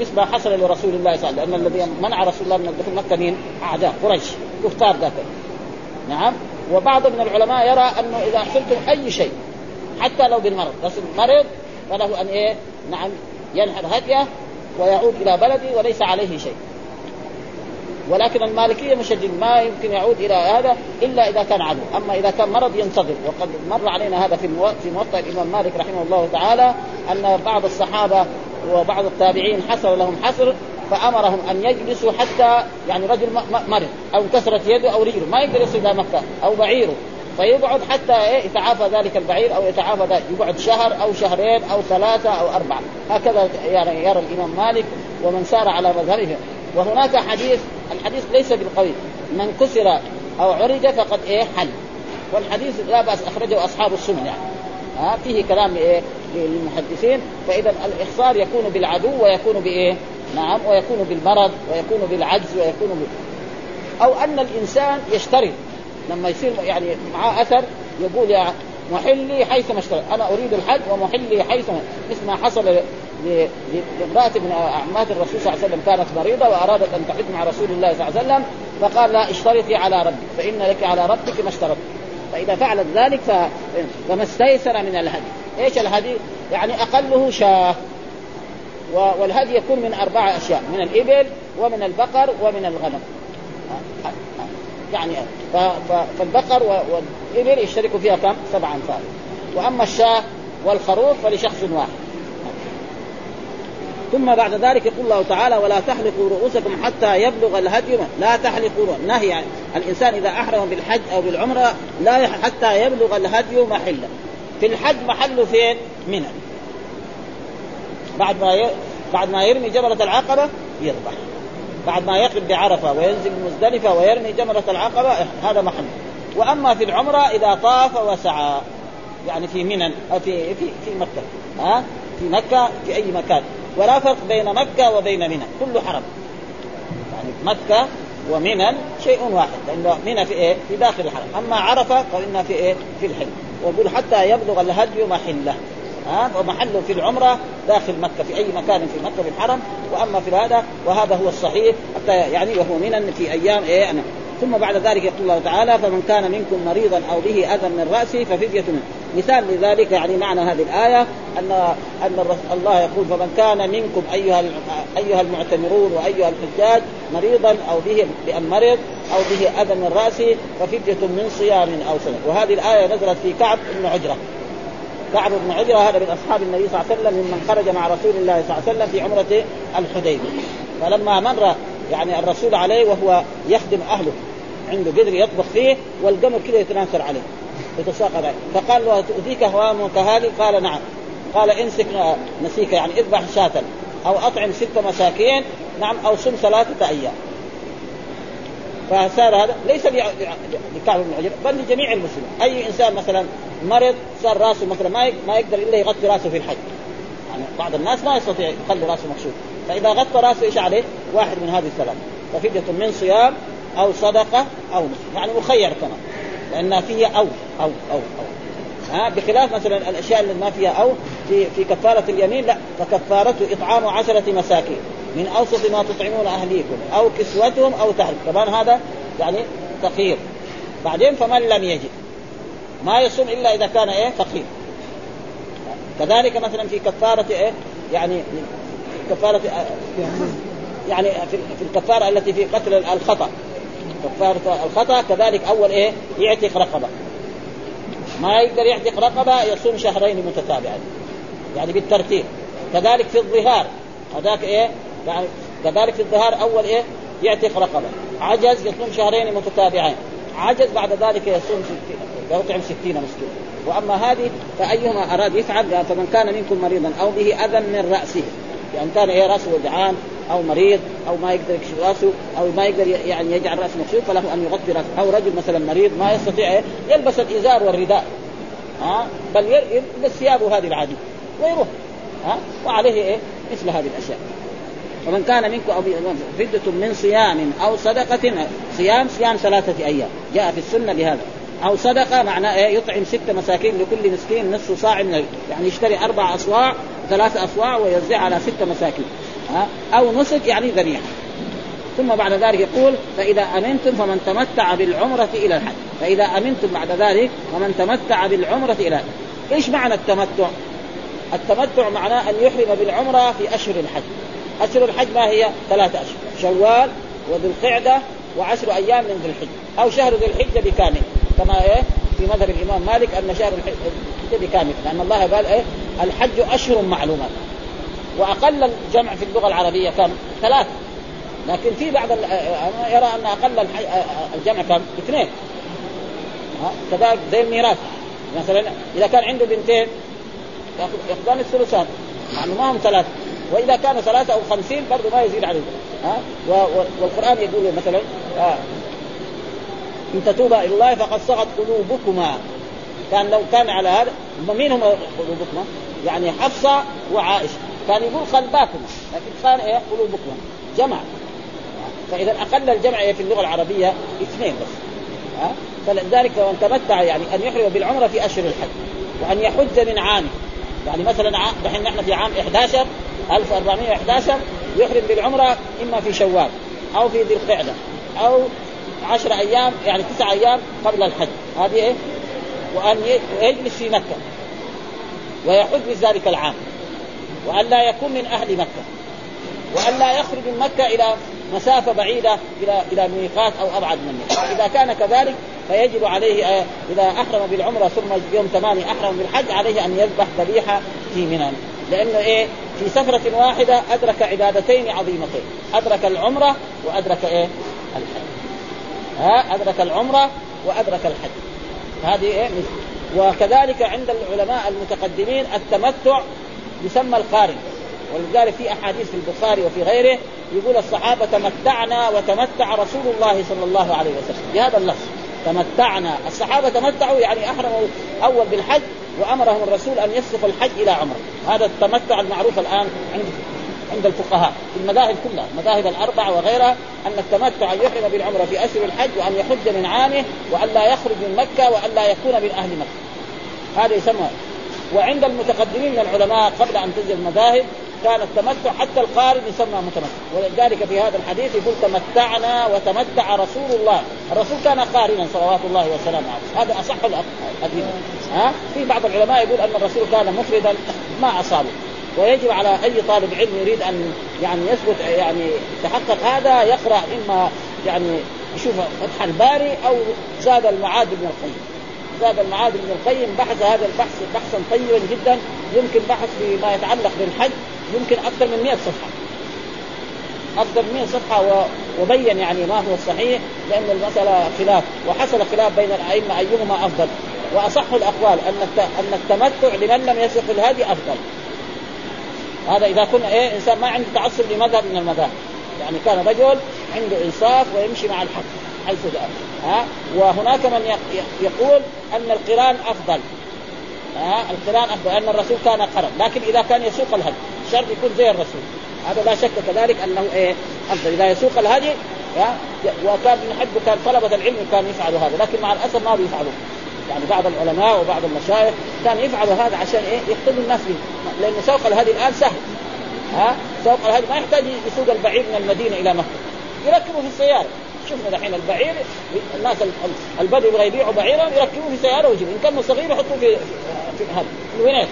مثل ما حصل لرسول الله صلى الله عليه وسلم لأن الذي منع رسول الله من الدخول مكة مين؟ أعداء قريش كفار ذاك نعم وبعض من العلماء يرى أنه إذا أحصرتم أي شيء حتى لو بالمرض بس مرض فله أن إيه؟ نعم ينحر هديه ويعود إلى بلده وليس عليه شيء ولكن المالكية مشددين ما يمكن يعود إلى هذا إلا إذا كان عدو، أما إذا كان مرض ينتظر وقد مر علينا هذا في في موطأ الإمام مالك رحمه الله تعالى أن بعض الصحابة وبعض التابعين حصل لهم حصر فأمرهم أن يجلسوا حتى يعني رجل مرض أو كسرت يده أو رجله ما يقدر يصل إلى مكة أو بعيره. فيقعد حتى إيه يتعافى ذلك البعير أو يتعافى ذلك يقعد شهر أو شهرين أو ثلاثة أو أربعة. هكذا يعني يرى الإمام مالك ومن سار على مذهبه. وهناك حديث الحديث ليس بالقوي. من كسر أو عرج فقد إيه؟ حل. والحديث لا بأس أخرجه أصحاب السنن يعني ها فيه كلام إيه؟ للمحدثين. فإذا الاخصار يكون بالعدو ويكون بإيه؟ نعم ويكون بالمرض ويكون بالعجز ويكون ب... أو أن الإنسان يشترط. لما يصير يعني معاه أثر يقول يا محلي حيثما اشترط. أنا أريد الحج ومحلي حيثما مثل ما حصل لامرأة من أعمات الرسول صلى الله عليه وسلم كانت مريضة وأرادت أن تحج مع رسول الله صلى الله عليه وسلم فقال لا اشترطي على ربك فإن لك على ربك ما اشترطت فإذا فعلت ذلك ف... فما استيسر من الهدي. إيش الهدي؟ يعني أقله شاه. والهدي يكون من أربعة أشياء من الإبل ومن البقر ومن الغنم. يعني ف... ف... فالبقر والإبل يشترك فيها كم؟ سبع أنفار. وأما الشاه والخروف فلشخص واحد. ثم بعد ذلك يقول الله تعالى ولا تحلقوا رؤوسكم حتى يبلغ الهدي. لا تحلقوا نهي يعني الإنسان إذا أحرم بالحج أو بالعمرة لا حتى يبلغ الهدي محله. في الحج محله فين؟ منى. بعد ما ي... بعد ما يرمي جمرة العقبة يذبح. بعد ما يقف بعرفة وينزل مزدلفة ويرمي جمرة العقبة هذا محله وأما في العمرة إذا طاف وسعى. يعني في منى في في في مكة. ها؟ في مكة في أي مكان. ولا فرق بين مكة وبين منى كله حرم. يعني مكة ومنى شيء واحد لأنه منى في إيه؟ في داخل الحرم. أما عرفة فإنها في إيه؟ في الحل ويقول حتى يبلغ الهدي محلة. ها؟ ومحله في العمرة داخل مكة في أي مكان في مكة في الحرم. وأما في هذا وهذا هو الصحيح حتى يعني وهو منى في أيام إيه؟ يعني ثم بعد ذلك يقول الله تعالى فمن كان منكم مريضا أو به أذى من رأسه ففدية منه. مثال لذلك يعني معنى هذه الآية أن أن الله يقول فمن كان منكم أيها أيها المعتمرون وأيها الحجاج مريضا أو به بأن مرض أو به أذى من رأسه ففدية من صيام أو سنة. وهذه الآية نزلت في كعب بن عجرة. كعب بن عجرة هذا من أصحاب النبي صلى الله عليه وسلم ممن خرج مع رسول الله صلى الله عليه وسلم في عمرة الحديبية. فلما مر يعني الرسول عليه وهو يخدم أهله عنده قدر يطبخ فيه والقمر كذا يتناثر عليه. يتساقط. فقال له تؤذيك هوامك هذه قال نعم. قال امسك نسيك يعني اذبح شاة أو أطعم ست مساكين نعم أو صم ثلاثة أيام. فصار هذا ليس لكعب بن عجر بل لجميع المسلمين. أي إنسان مثلا مرض صار راسه مثلا ما ما يقدر إلا يغطي راسه في الحج. يعني بعض الناس ما يستطيع يخلي راسه مكشوف فإذا غطى راسه إيش عليه؟ واحد من هذه الثلاث. ففدية من صيام أو صدقة أو نصف. يعني مخير كمان. لأن فيها أو أو أو أو. ها بخلاف مثلا الأشياء اللي ما فيها أو في في كفارة اليمين لا. فكفارته إطعام عشرة مساكين. من أوسط ما تطعمون أهليكم أو كسوتهم أو تحريم كمان هذا يعني تخير بعدين فمن لم يجد؟ ما يصوم إلا إذا كان إيه؟ فقير. كذلك مثلا في كفارة إيه؟ يعني كفارة يعني؟ في الكفارة التي في قتل الخطأ. كفاره الخطأ كذلك أول إيه؟ يعتق رقبة. ما يقدر يعتق رقبة يصوم شهرين متتابعين. يعني بالترتيب. كذلك في الظهار. هذاك إيه؟ يعني كذلك في الظهار أول إيه؟ يعتق رقبة. عجز يصوم شهرين متتابعين. عجز بعد ذلك يصوم ستين يطعم ستين مسكين وأما هذه فأيهما أراد يفعل؟ فمن كان منكم مريضا أو به أذى من رأسه. يعني كان إيه؟ رأسه وجعان أو مريض أو ما يقدر يكشف رأسه أو ما يقدر يعني يجعل راسه مكشوف فله أن يغطي رأسه. أو رجل مثلا مريض ما يستطيع يلبس الإزار والرداء. ها؟ بل يلبس ثيابه هذه العادية. ويروح. ها؟ وعليه إيه؟ مثل هذه الأشياء. ومن كان منكم أو فدة من صيام أو صدقة صيام صيام ثلاثة أيام. جاء في السنة بهذا. أو صدقة معناه إيه؟ يطعم ست مساكين لكل مسكين نصف صاع من يعني يشتري أربع أصواع ثلاثة أصواع ويوزع على ست مساكين. ها؟ أو نسك يعني ذبيحة ثم بعد ذلك يقول فإذا أمنتم فمن تمتع بالعمرة إلى الحج فإذا أمنتم بعد ذلك فمن تمتع بالعمرة إلى الحج إيش معنى التمتع؟ التمتع معناه أن يحرم بالعمرة في أشهر الحج. أشهر الحج ما هي؟ ثلاثة أشهر. شوال وذو القعدة وعشر أيام من ذي الحجة أو شهر ذي الحجة بكامل. كما إيه؟ في مذهب الإمام مالك أن شهر الحجة بكامل. لأن الله قال إيه؟ الحج أشهر معلومات. وأقل الجمع في اللغة العربية كم؟ ثلاثة لكن في بعض يرى أن أقل الجمع كم؟ اثنين. كذلك زي الميراث. مثلا إذا كان عنده بنتين يأخذان الثلثان. مع أنه ما هم ثلاثة وإذا كان ثلاثة أو خمسين برضه ما يزيد عليه. ها؟ والقرآن يقول مثلا آه إن تتوبا إلى الله فقد صغت قلوبكما. كان لو كان على هذا مين هم قلوبكما؟ يعني حفصة وعائشة. كان يقول قلباكما لكن كان إيه؟ قلوبكما جمع. فإذا أقل الجمع في اللغة العربية اثنين بس. ها؟ فلذلك من تمتع يعني أن يحرم بالعمرة في أشهر الحج وأن يحج من عامه يعني مثلا دحين نحن في عام 11 1411 يحرم بالعمرة إما في شوال أو في ذي القعدة أو عشر أيام يعني تسع أيام قبل الحج. هذه إيه؟ وأن يجلس في مكة. ويحج في ذلك العام. وأن لا يكون من أهل مكة. وأن لا يخرج من مكة إلى مسافة بعيدة إلى إلى ميقات أو أبعد من إذا كان كذلك فيجب عليه آه، إذا أحرم بالعمرة ثم يوم ثمانية أحرم بالحج عليه أن يذبح ذبيحة في منى. لأنه إيه؟ في سفرة واحدة أدرك عبادتين عظيمتين. أدرك العمرة وأدرك إيه؟ الحج. ها؟ أدرك العمرة وأدرك الحج. هذه إيه؟ وكذلك عند العلماء المتقدمين التمتع يسمى القارن. ولذلك في أحاديث في البخاري وفي غيره يقول الصحابة تمتعنا وتمتع رسول الله صلى الله عليه وسلم. بهذا اللفظ. تمتعنا. الصحابة تمتعوا يعني أحرموا اول بالحج وأمرهم الرسول أن يصرف الحج إلى عمره هذا التمتع المعروف الآن عند عند الفقهاء في المذاهب كلها. المذاهب الأربعة وغيرها أن التمتع أن يحرم بالعمرة في أشهر الحج وأن يحج من عامه وأن لا يخرج من مكة وأن لا يكون من أهل مكة. هذا يسمى وعند المتقدمين من العلماء قبل أن تنزل المذاهب كان التمتع حتى القارن يسمى متمتع. ولذلك في هذا الحديث يقول تمتعنا وتمتع رسول الله. الرسول كان قارنا صلوات الله وسلامه عليه. هذا أصح الحديث ها؟ في بعض العلماء يقول أن الرسول كان مفردا ما أصابه. ويجب على أي طالب علم يريد أن يعني يثبت يعني يتحقق هذا يقرأ إما يعني يشوف فتح الباري أو زاد المعاد بن القيم. زاد المعاد بن القيم بحث هذا البحث بحثا طيبا جدا. يمكن بحث فيما يتعلق بالحج يمكن أكثر من 100 صفحة. أكثر من 100 صفحة وبين يعني ما هو الصحيح لأن المسألة خلاف وحصل خلاف بين الأئمة أيهما أفضل. وأصح الأقوال أن أن التمتع لمن لم يسق الهدي أفضل. هذا إذا كنا إيه إنسان ما عنده تعصب لمذهب من المذاهب. يعني كان رجل عنده إنصاف ويمشي مع الحق. حيث جاء. ها؟ وهناك من يقول أن القرآن أفضل. ها؟ القرآن أفضل لأن الرسول كان قرن. لكن إذا كان يسوق الهدي شرط يكون زي الرسول. هذا لا شك كذلك أنه إيه؟ أفضل. إذا يسوق الهدي وكان نحب كان طلبة العلم كانوا يفعلوا هذا. لكن مع الأسف ما بيفعلوا. يعني بعض العلماء وبعض المشايخ كانوا يفعلوا هذا عشان إيه؟ يقتلوا الناس به لأن سوق الهدي الآن سهل. ها؟ سوق الهدي ما يحتاج يسوق البعير من المدينة إلى مكة. يركبه في السيارة. شفنا دحين البعير الناس البدو يبغى يبيعوا بعيرا يركبوه في سيارة ويجيبوا. إن كانوا صغير يحطوه في في هذا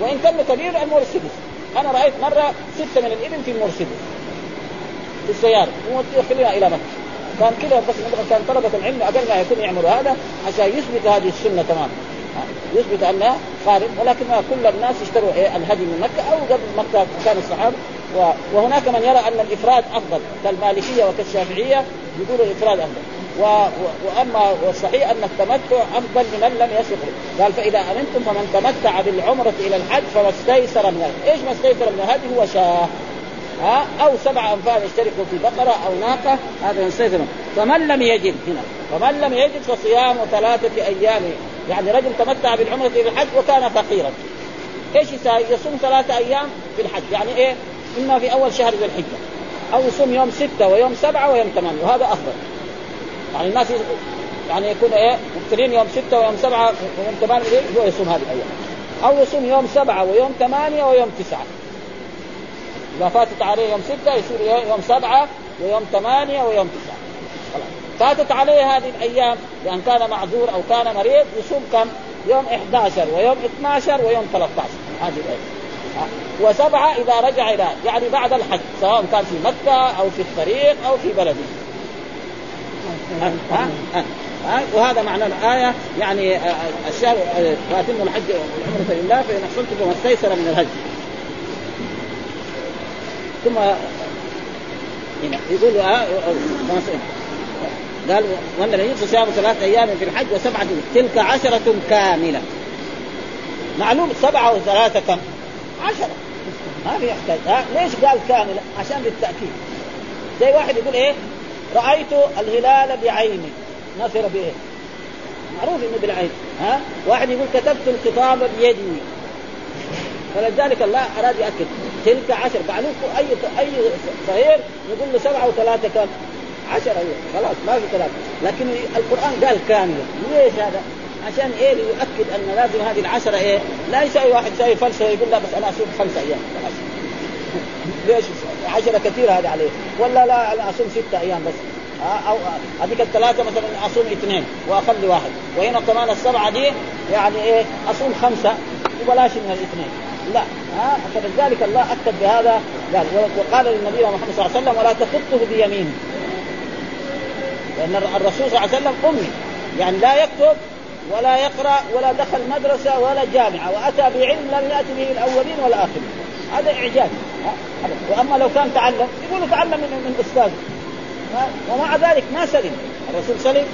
وإن كان كبير المرسيدس. أنا رأيت مرة ستة من الابل في المرسيدس في السيارة. ويخليها إلى مكة. كان كذا بس كان طلبة العلم أقل ما يكون يعملوا هذا عشان يثبت هذه السنة تماما. يثبت أنها خارج. ولكن كل الناس يشتروا إيه الهدي من مكة أو قبل مكة كان الصحابة. وهناك من يرى أن الإفراد أفضل كالمالكية وكالشافعية. يقولوا الافراد افضل و... وأما والصحيح أن التمتع أفضل لمن لم يسق قال فإذا أمنتم فمن تمتع بالعمرة إلى الحج فما استيسر من الهدي، إيش ما استيسر من الهدي هو شاة. ها؟ أو سبع انفال يشتركوا في بقرة أو ناقة. هذا يستيسر فمن لم يجد هنا؟ فمن لم يجد فصيام ثلاثة أيام. يعني رجل تمتع بالعمرة إلى الحج وكان فقيرا. إيش؟ يصوم ثلاثة أيام في الحج؟ يعني إيه؟ إما في أول شهر ذي الحجة. أو يصوم يوم ستة ويوم سبعة ويوم ثمانية وهذا أفضل. يعني الناس يعني يكون إيه مفطرين يوم ستة ويوم سبعة ويوم ثمانية هو يصوم هذه الأيام. أو يصوم يوم سبعة ويوم ثمانية ويوم تسعة. إذا فاتت عليه يوم ستة يصير يوم سبعة ويوم ثمانية ويوم تسعة. فاتت عليه هذه الأيام لأن كان معذور أو كان مريض يصوم كم؟ يوم 11 ويوم 12 ويوم 13 هذه الأيام. وسبعة إذا رجع إلى يعني بعد الحج سواء كان في مكة أو في الطريق أو في بلده. ها؟ ها؟ وهذا معنى الآية يعني الشهر فأتم الحج والعمرة لله فإن أحصنتم فما استيسر من الهج ثم هنا يقول قال وأن الذي صيام ثلاثة أيام في الحج وسبعة تلك عشرة كاملة. معلوم سبعة وثلاثة كم؟ عشرة. ما في يحتاج ها؟ ليش قال كاملة عشان بالتأكيد. زي واحد يقول إيه؟ رأيت الهلال بعيني. نصر بايه معروف إنه بالعين. ها؟ واحد يقول كتبت الخطاب بيدي. فلذلك الله أراد يأكد. تلك عشر. معلوم. اي أي صغير يقول له سبعة وثلاثة كم؟ عشرة. خلاص ما في ثلاثة لكن القرآن قال كاملة ليش هذا؟ عشان إيه؟ يؤكد أن لازم هذه العشرة إيه؟ لا يساوي واحد يساوي فلسفه يقول لا بس أنا أصوم خمسة أيام. خلاص. ليش؟ عشرة كثيرة هذه عليه. ولا لا أنا أصوم ستة أيام بس. أو هذيك الثلاثة مثلا أصوم اثنين وأخلي واحد. وهنا كمان السبعة دي يعني إيه؟ أصوم خمسة وبلاش من الاثنين لا. ها فلذلك الله أكد بهذا. قال وقال للنبي محمد صلى الله عليه وسلم ولا تخطه بيمينه لأن الرسول صلى الله عليه وسلم أمي. يعني لا يكتب ولا يقرأ ولا دخل مدرسة ولا جامعة وأتى بعلم لم يأتي به الأولين والاخرين هذا إعجاز. وأما لو كان تعلم يقول تعلم من, من استاذه ومع ذلك ما سلم. الرسول سلم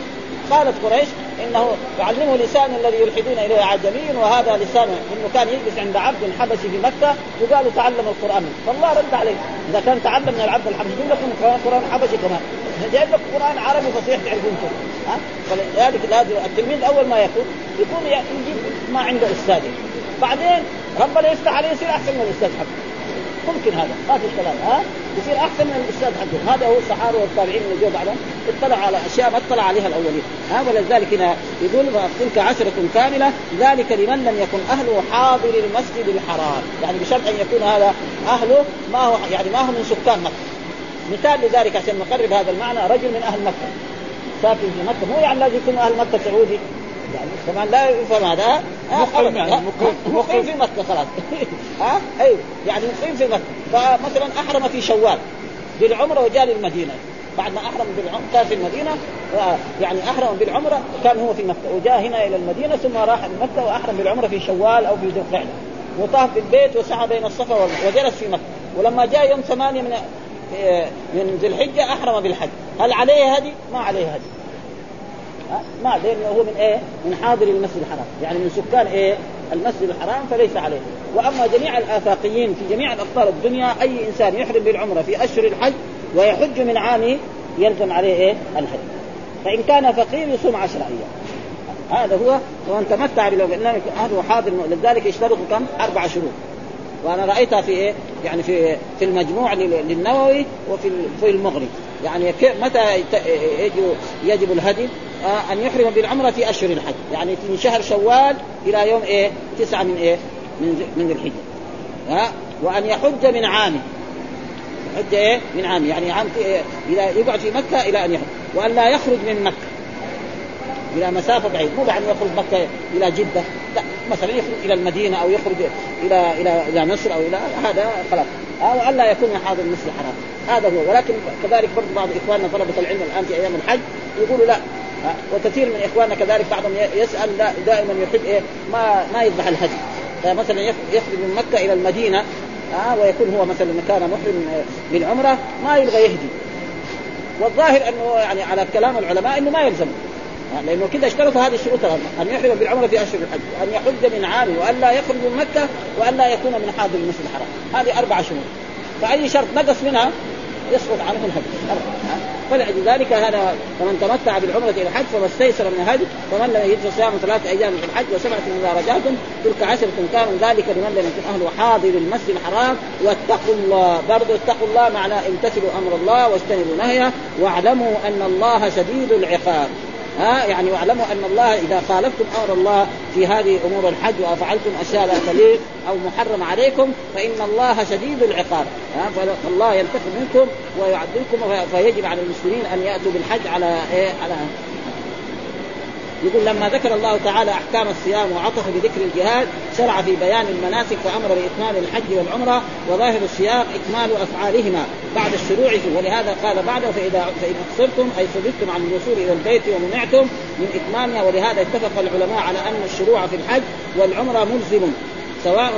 قالت قريش إنه يعلمه لسان الذي يلحدون إليه عجمي وهذا لسان إنه كان يجلس عند عبد حبشي في مكة وقالوا تعلم القرآن. فالله رد عليه. إذا كان تعلم من العبد الحبشي يقول لكم قران حبشي كمان. جايب لك قرآن عربي فصيح تعرفون ها؟ فلذلك لازم التلميذ اول ما يكون يكون يجيب ما عنده أستاذ بعدين ربنا يفتح عليه يصير احسن من الاستاذ حقه ممكن هذا ما في كلام ها؟ يصير أحسن من الأستاذ حقهم هذا هو الصحابه والتابعين اللي جو بعدهم اطلع على أشياء ما اطلع عليها الأولين ها؟ ولذلك هنا يقول تلك عشرة كاملة ذلك لمن لم يكن أهله حاضر المسجد الحرام. يعني بشرط أن يكون هذا أهله ما هو يعني ما هو من سكان مكة. مثال لذلك عشان نقرب هذا المعنى رجل من أهل مكة ساكن في مكة مو يعني لازم يكون أهل مكة سعودي؟ يعني كمان لا يفهم هذا. مقيم يعني مقيم. في مكة خلاص. ها أيوه يعني مقيم في مكة. فمثلا أحرم في شوال بالعمرة وجاء للمدينة. بعد ما أحرم بالعمره كان في المدينة يعني أحرم بالعمرة كان هو في مكة. وجاء هنا إلى المدينة ثم راح لمكه وأحرم بالعمرة في شوال أو في ذي القعدة. وطاف بالبيت وسعى بين الصفا وجلس في مكة. ولما جاء يوم ثمانية من من ذي الحجة أحرم بالحج. هل عليه هدي؟ ما عليه هدي. ما لأنه هو من إيه؟ من حاضر المسجد الحرام، يعني من سكان إيه؟ المسجد الحرام فليس عليه، وأما جميع الآفاقيين في جميع الاقطار الدنيا أي إنسان يحرم بالعمرة في أشهر الحج ويحج من عامه يلزم عليه إيه؟ الحج. فإن كان فقير يصوم عشر أيام. هذا هو وان تمتع بالبرنامج هذا حاضر لذلك يشترط كم؟ أربع شروط. وأنا رأيتها في إيه؟ يعني في في المجموع للنووي وفي في المغري، يعني متى يجب الهدي؟ آه، أن يحرم بالعمرة في أشهر الحج. يعني من شهر شوال إلى يوم إيه؟ تسعة من إيه؟ من من ذي الحجة. ها؟ وأن يحج من عامه حجه إيه؟ من عام. يعني عام إيه؟ إلى يقعد في مكة إلى أن يحج. وأن لا يخرج من مكة. إلى مسافة بعيد مو بعد يخرج مكة إلى جدة. لا مثلا يخرج إلى المدينة أو يخرج إلى إلى إلى مصر أو إلى هذا خلاص. أو الا يكون حاضر مثل الحرام هذا هو. ولكن كذلك برضه بعض إخواننا طلبة العلم الآن في أيام الحج يقولوا لا وكثير من إخواننا كذلك بعضهم يسأل دائما يحب إيه؟ ما ما يذبح الهدي. فمثلا يخرج من مكة إلى المدينة آه ويكون هو مثلا كان محرم بالعمرة ما يبغى يهدي. والظاهر أنه يعني على كلام العلماء إنه ما يلزم. لأنه كذا اشترط هذه الشروط أن يحرم بالعمرة في اشهر الحج وان يحج من عام وأن لا يخرج من مكة وأن لا يكون من حاضر المسجد الحرام. هذه أربع شروط. فأي شرط نقص منها يسقط عنه الهدي فلذلك هذا فمن تمتع بالعمرة إلى الحج فما استيسر من الهدي فمن لم يجد صيام ثلاثة أيام في الحج وسبعة إذا رجعتم تلك عشرة كانوا ذلك لمن لم يكن أهله حاضر المسجد الحرام. واتقوا الله برضو اتقوا الله معناه امتثلوا أمر الله واجتنبوا نهيه واعلموا أن الله شديد العقاب. ها يعني واعلموا أن الله إذا خالفتم أمر الله في هذه أمور الحج وفعلتم أشياء لا تليق أو محرم عليكم فإن الله شديد العقاب. ها فالله ينتقم منكم ويعذبكم فيجب على المسلمين أن يأتوا بالحج على إيه؟ على يقول لما ذكر الله تعالى أحكام الصيام وعطف بذكر الجهاد شرع في بيان المناسك فامر باتمام الحج والعمرة وظاهر الصيام إكمال أفعالهما بعد الشروع ولهذا قال بعده فاذا فإن أقصرتم أي صددتم عن الوصول إلى البيت ومنعتم من إتمامها. ولهذا اتفق العلماء على أن الشروع في الحج والعمرة ملزم. سواء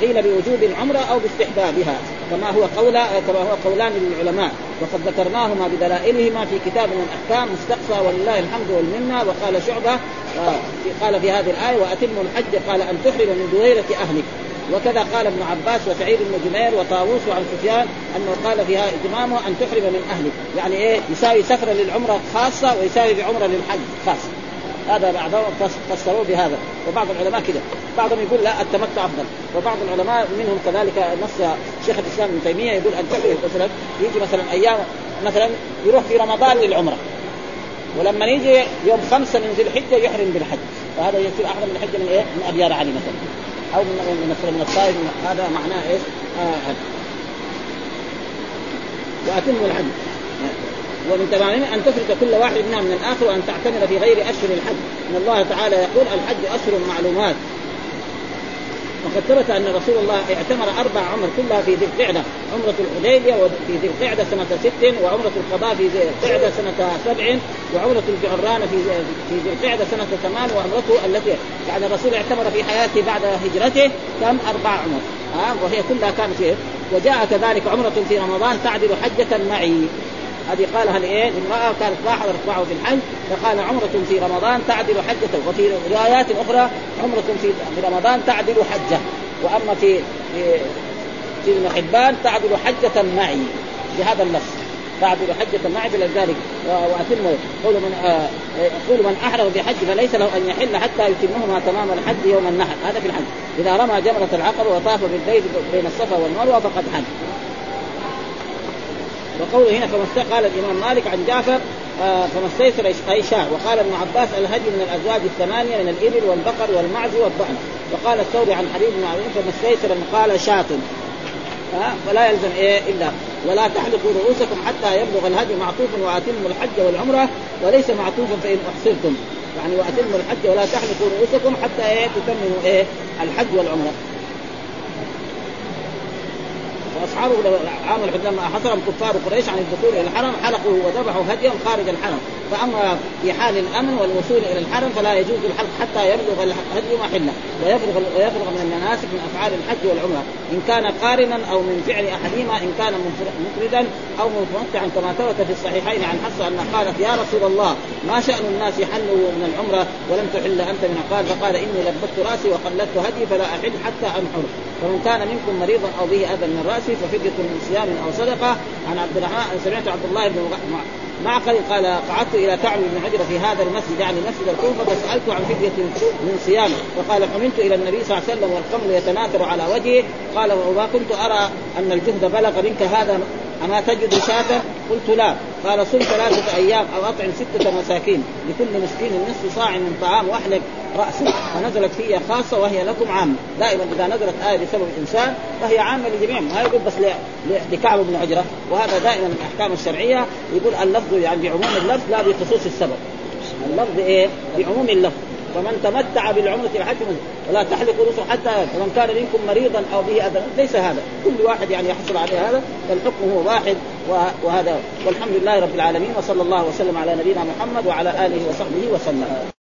قيل بوجوب العمرة أو باستحبابها كما هو قول كما هو قولان للعلماء. وقد ذكرناهما بدلائلهما في كتاب من الاحكام مستقصى ولله الحمد والمنة وقال شعبة آه، قال في هذه الآية واتموا الحج قال أن تحرم من دويره أهلك. وكذا قال ابن عباس وسعيد بن جبير وطاووس وعن سفيان أنه قال فيها اتمامه أن تحرم من أهلك. يعني إيه؟ يساوي سفره للعمرة خاصة ويساوي بعمرة للحج خاصة. هذا بعضهم فسروه بهذا. وبعض العلماء كذا بعضهم يقول لا التمتع أفضل. وبعض العلماء منهم كذلك نص شيخ الإسلام ابن تيمية يقول أن مثلا يجي مثلا أيام مثلا يروح في رمضان للعمرة. ولما يجي يوم خمسة من ذي الحجة يحرم بالحج. فهذا يصير أحرم من الحجه من إيه؟ من أبيار علي مثلا. أو من مثلا من الطائف هذا معناه إيش؟ آه وأتم الحج. ومن تمامه أن تفرق كل واحد منها من الآخر وأن تعتمر في غير أشهر الحج. إن الله تعالى يقول الحج أشهر معلومات. وقد ثبت أن رسول الله اعتمر أربع عمر كلها في ذي القعدة. عمرة الحديبية وفي ذي القعدة سنة ست وعمره القضاء في ذي القعدة سنة سبع وعمره الجعران في في ذي القعدة سنة ثمان وعمرته التي يعني الرسول اعتمر في حياته بعد هجرته كم؟ أربع عمر. ها وهي كلها كانت فيه وجاء كذلك عمرة في رمضان تعدل حجة معي. هذه قالها لإيه؟ امراه كانت لا حضرت معه في الحج فقال عمرة في رمضان تعدل حجة وفي روايات أخرى عمرة في رمضان تعدل حجة وأما في في ابن حبان تعدل حجة معي بهذا النص تعدل حجة معي ذلك وأتم قول من آه يقول من أحرم بحج فليس له أن يحل حتى يتمهما تمام الحج يوم النحر. هذا في الحج. إذا رمى جمرة العقبة وطاف بالبيت بين الصفا والمروة فقد حج. وقوله هنا فما قال الإمام مالك عن جعفر آه فما استيسر اي شاء وقال ابن عباس الهدي من الأزواج الثمانية من الإبل والبقر والمعز والضأن وقال الثوري عن حبيب بن عظيم فما استيسر قال شاة. آه فلا يلزم إيه إلا ولا تحلقوا رؤوسكم حتى يبلغ الهدي معطوف وأتموا الحج والعمرة وليس معطوفا فإن أحصرتم. يعني وأتموا الحج ولا تحلقوا رؤوسكم حتى إيه تتمموا إيه الحج والعمرة. واصحابه عام الحج لما حصرهم كفار قريش عن الدخول إلى الحرم حلقوا وذبحوا هديهم خارج الحرم. فاما في حال الأمن والوصول إلى الحرم فلا يجوز الحلق حتى يبلغ الهدي محلة ويفرغ ويفرغ من المناسك من أفعال الحج والعمرة. إن كان قارنا أو من فعل أحدهما إن كان مفردا أو متمتعا كما ثبت في الصحيحين عن حفصه أن قالت يا رسول الله ما شأن الناس حلوا من العمرة ولم تحل أنت من قال؟ فقال إني لبت رأسي وقلدت هدي فلا أحل حتى أنحر. فمن كان منكم مريضا أو به أذى من راسه ففدية من صيام أو صدقة. عن عبد الرحمن سمعت عبد الله بن معقل قال قعدت إلى كعب بن عجرة في هذا المسجد يعني مسجد الكوفه فسألته عن فدية من صيام فقال حملت إلى النبي صلى الله عليه وسلم والخمر يتناثر على وجهه. قال وما كنت أرى أن الجهد بلغ منك هذا اما تجد شاة؟ قلت لا. قال صم ثلاثة أيام أو أطعم ستة مساكين لكل مسكين نصف صاع من طعام وأحلق راسه فنزلت فيها خاصة وهي لكم عامة. دائما إذا نزلت آية بسبب انسان فهي عامة لجميع ما يقول بس لكعب بن عجرة. وهذا دائما من الاحكام الشرعية. يقول اللفظ يعني بعموم اللفظ لا بخصوص السبب. اللفظ إيه؟ بعموم اللفظ. فمن تمتع بالعمرة الحج ولا تحلقوا رؤوسه حتى ومن كان منكم مريضا أو به أذى ليس هذا. كل واحد يعني يحصل عليه هذا فالحكم هو واحد وهذا. والحمد لله رب العالمين وصلى الله وسلم على نبينا محمد وعلى آله وصحبه وسلم.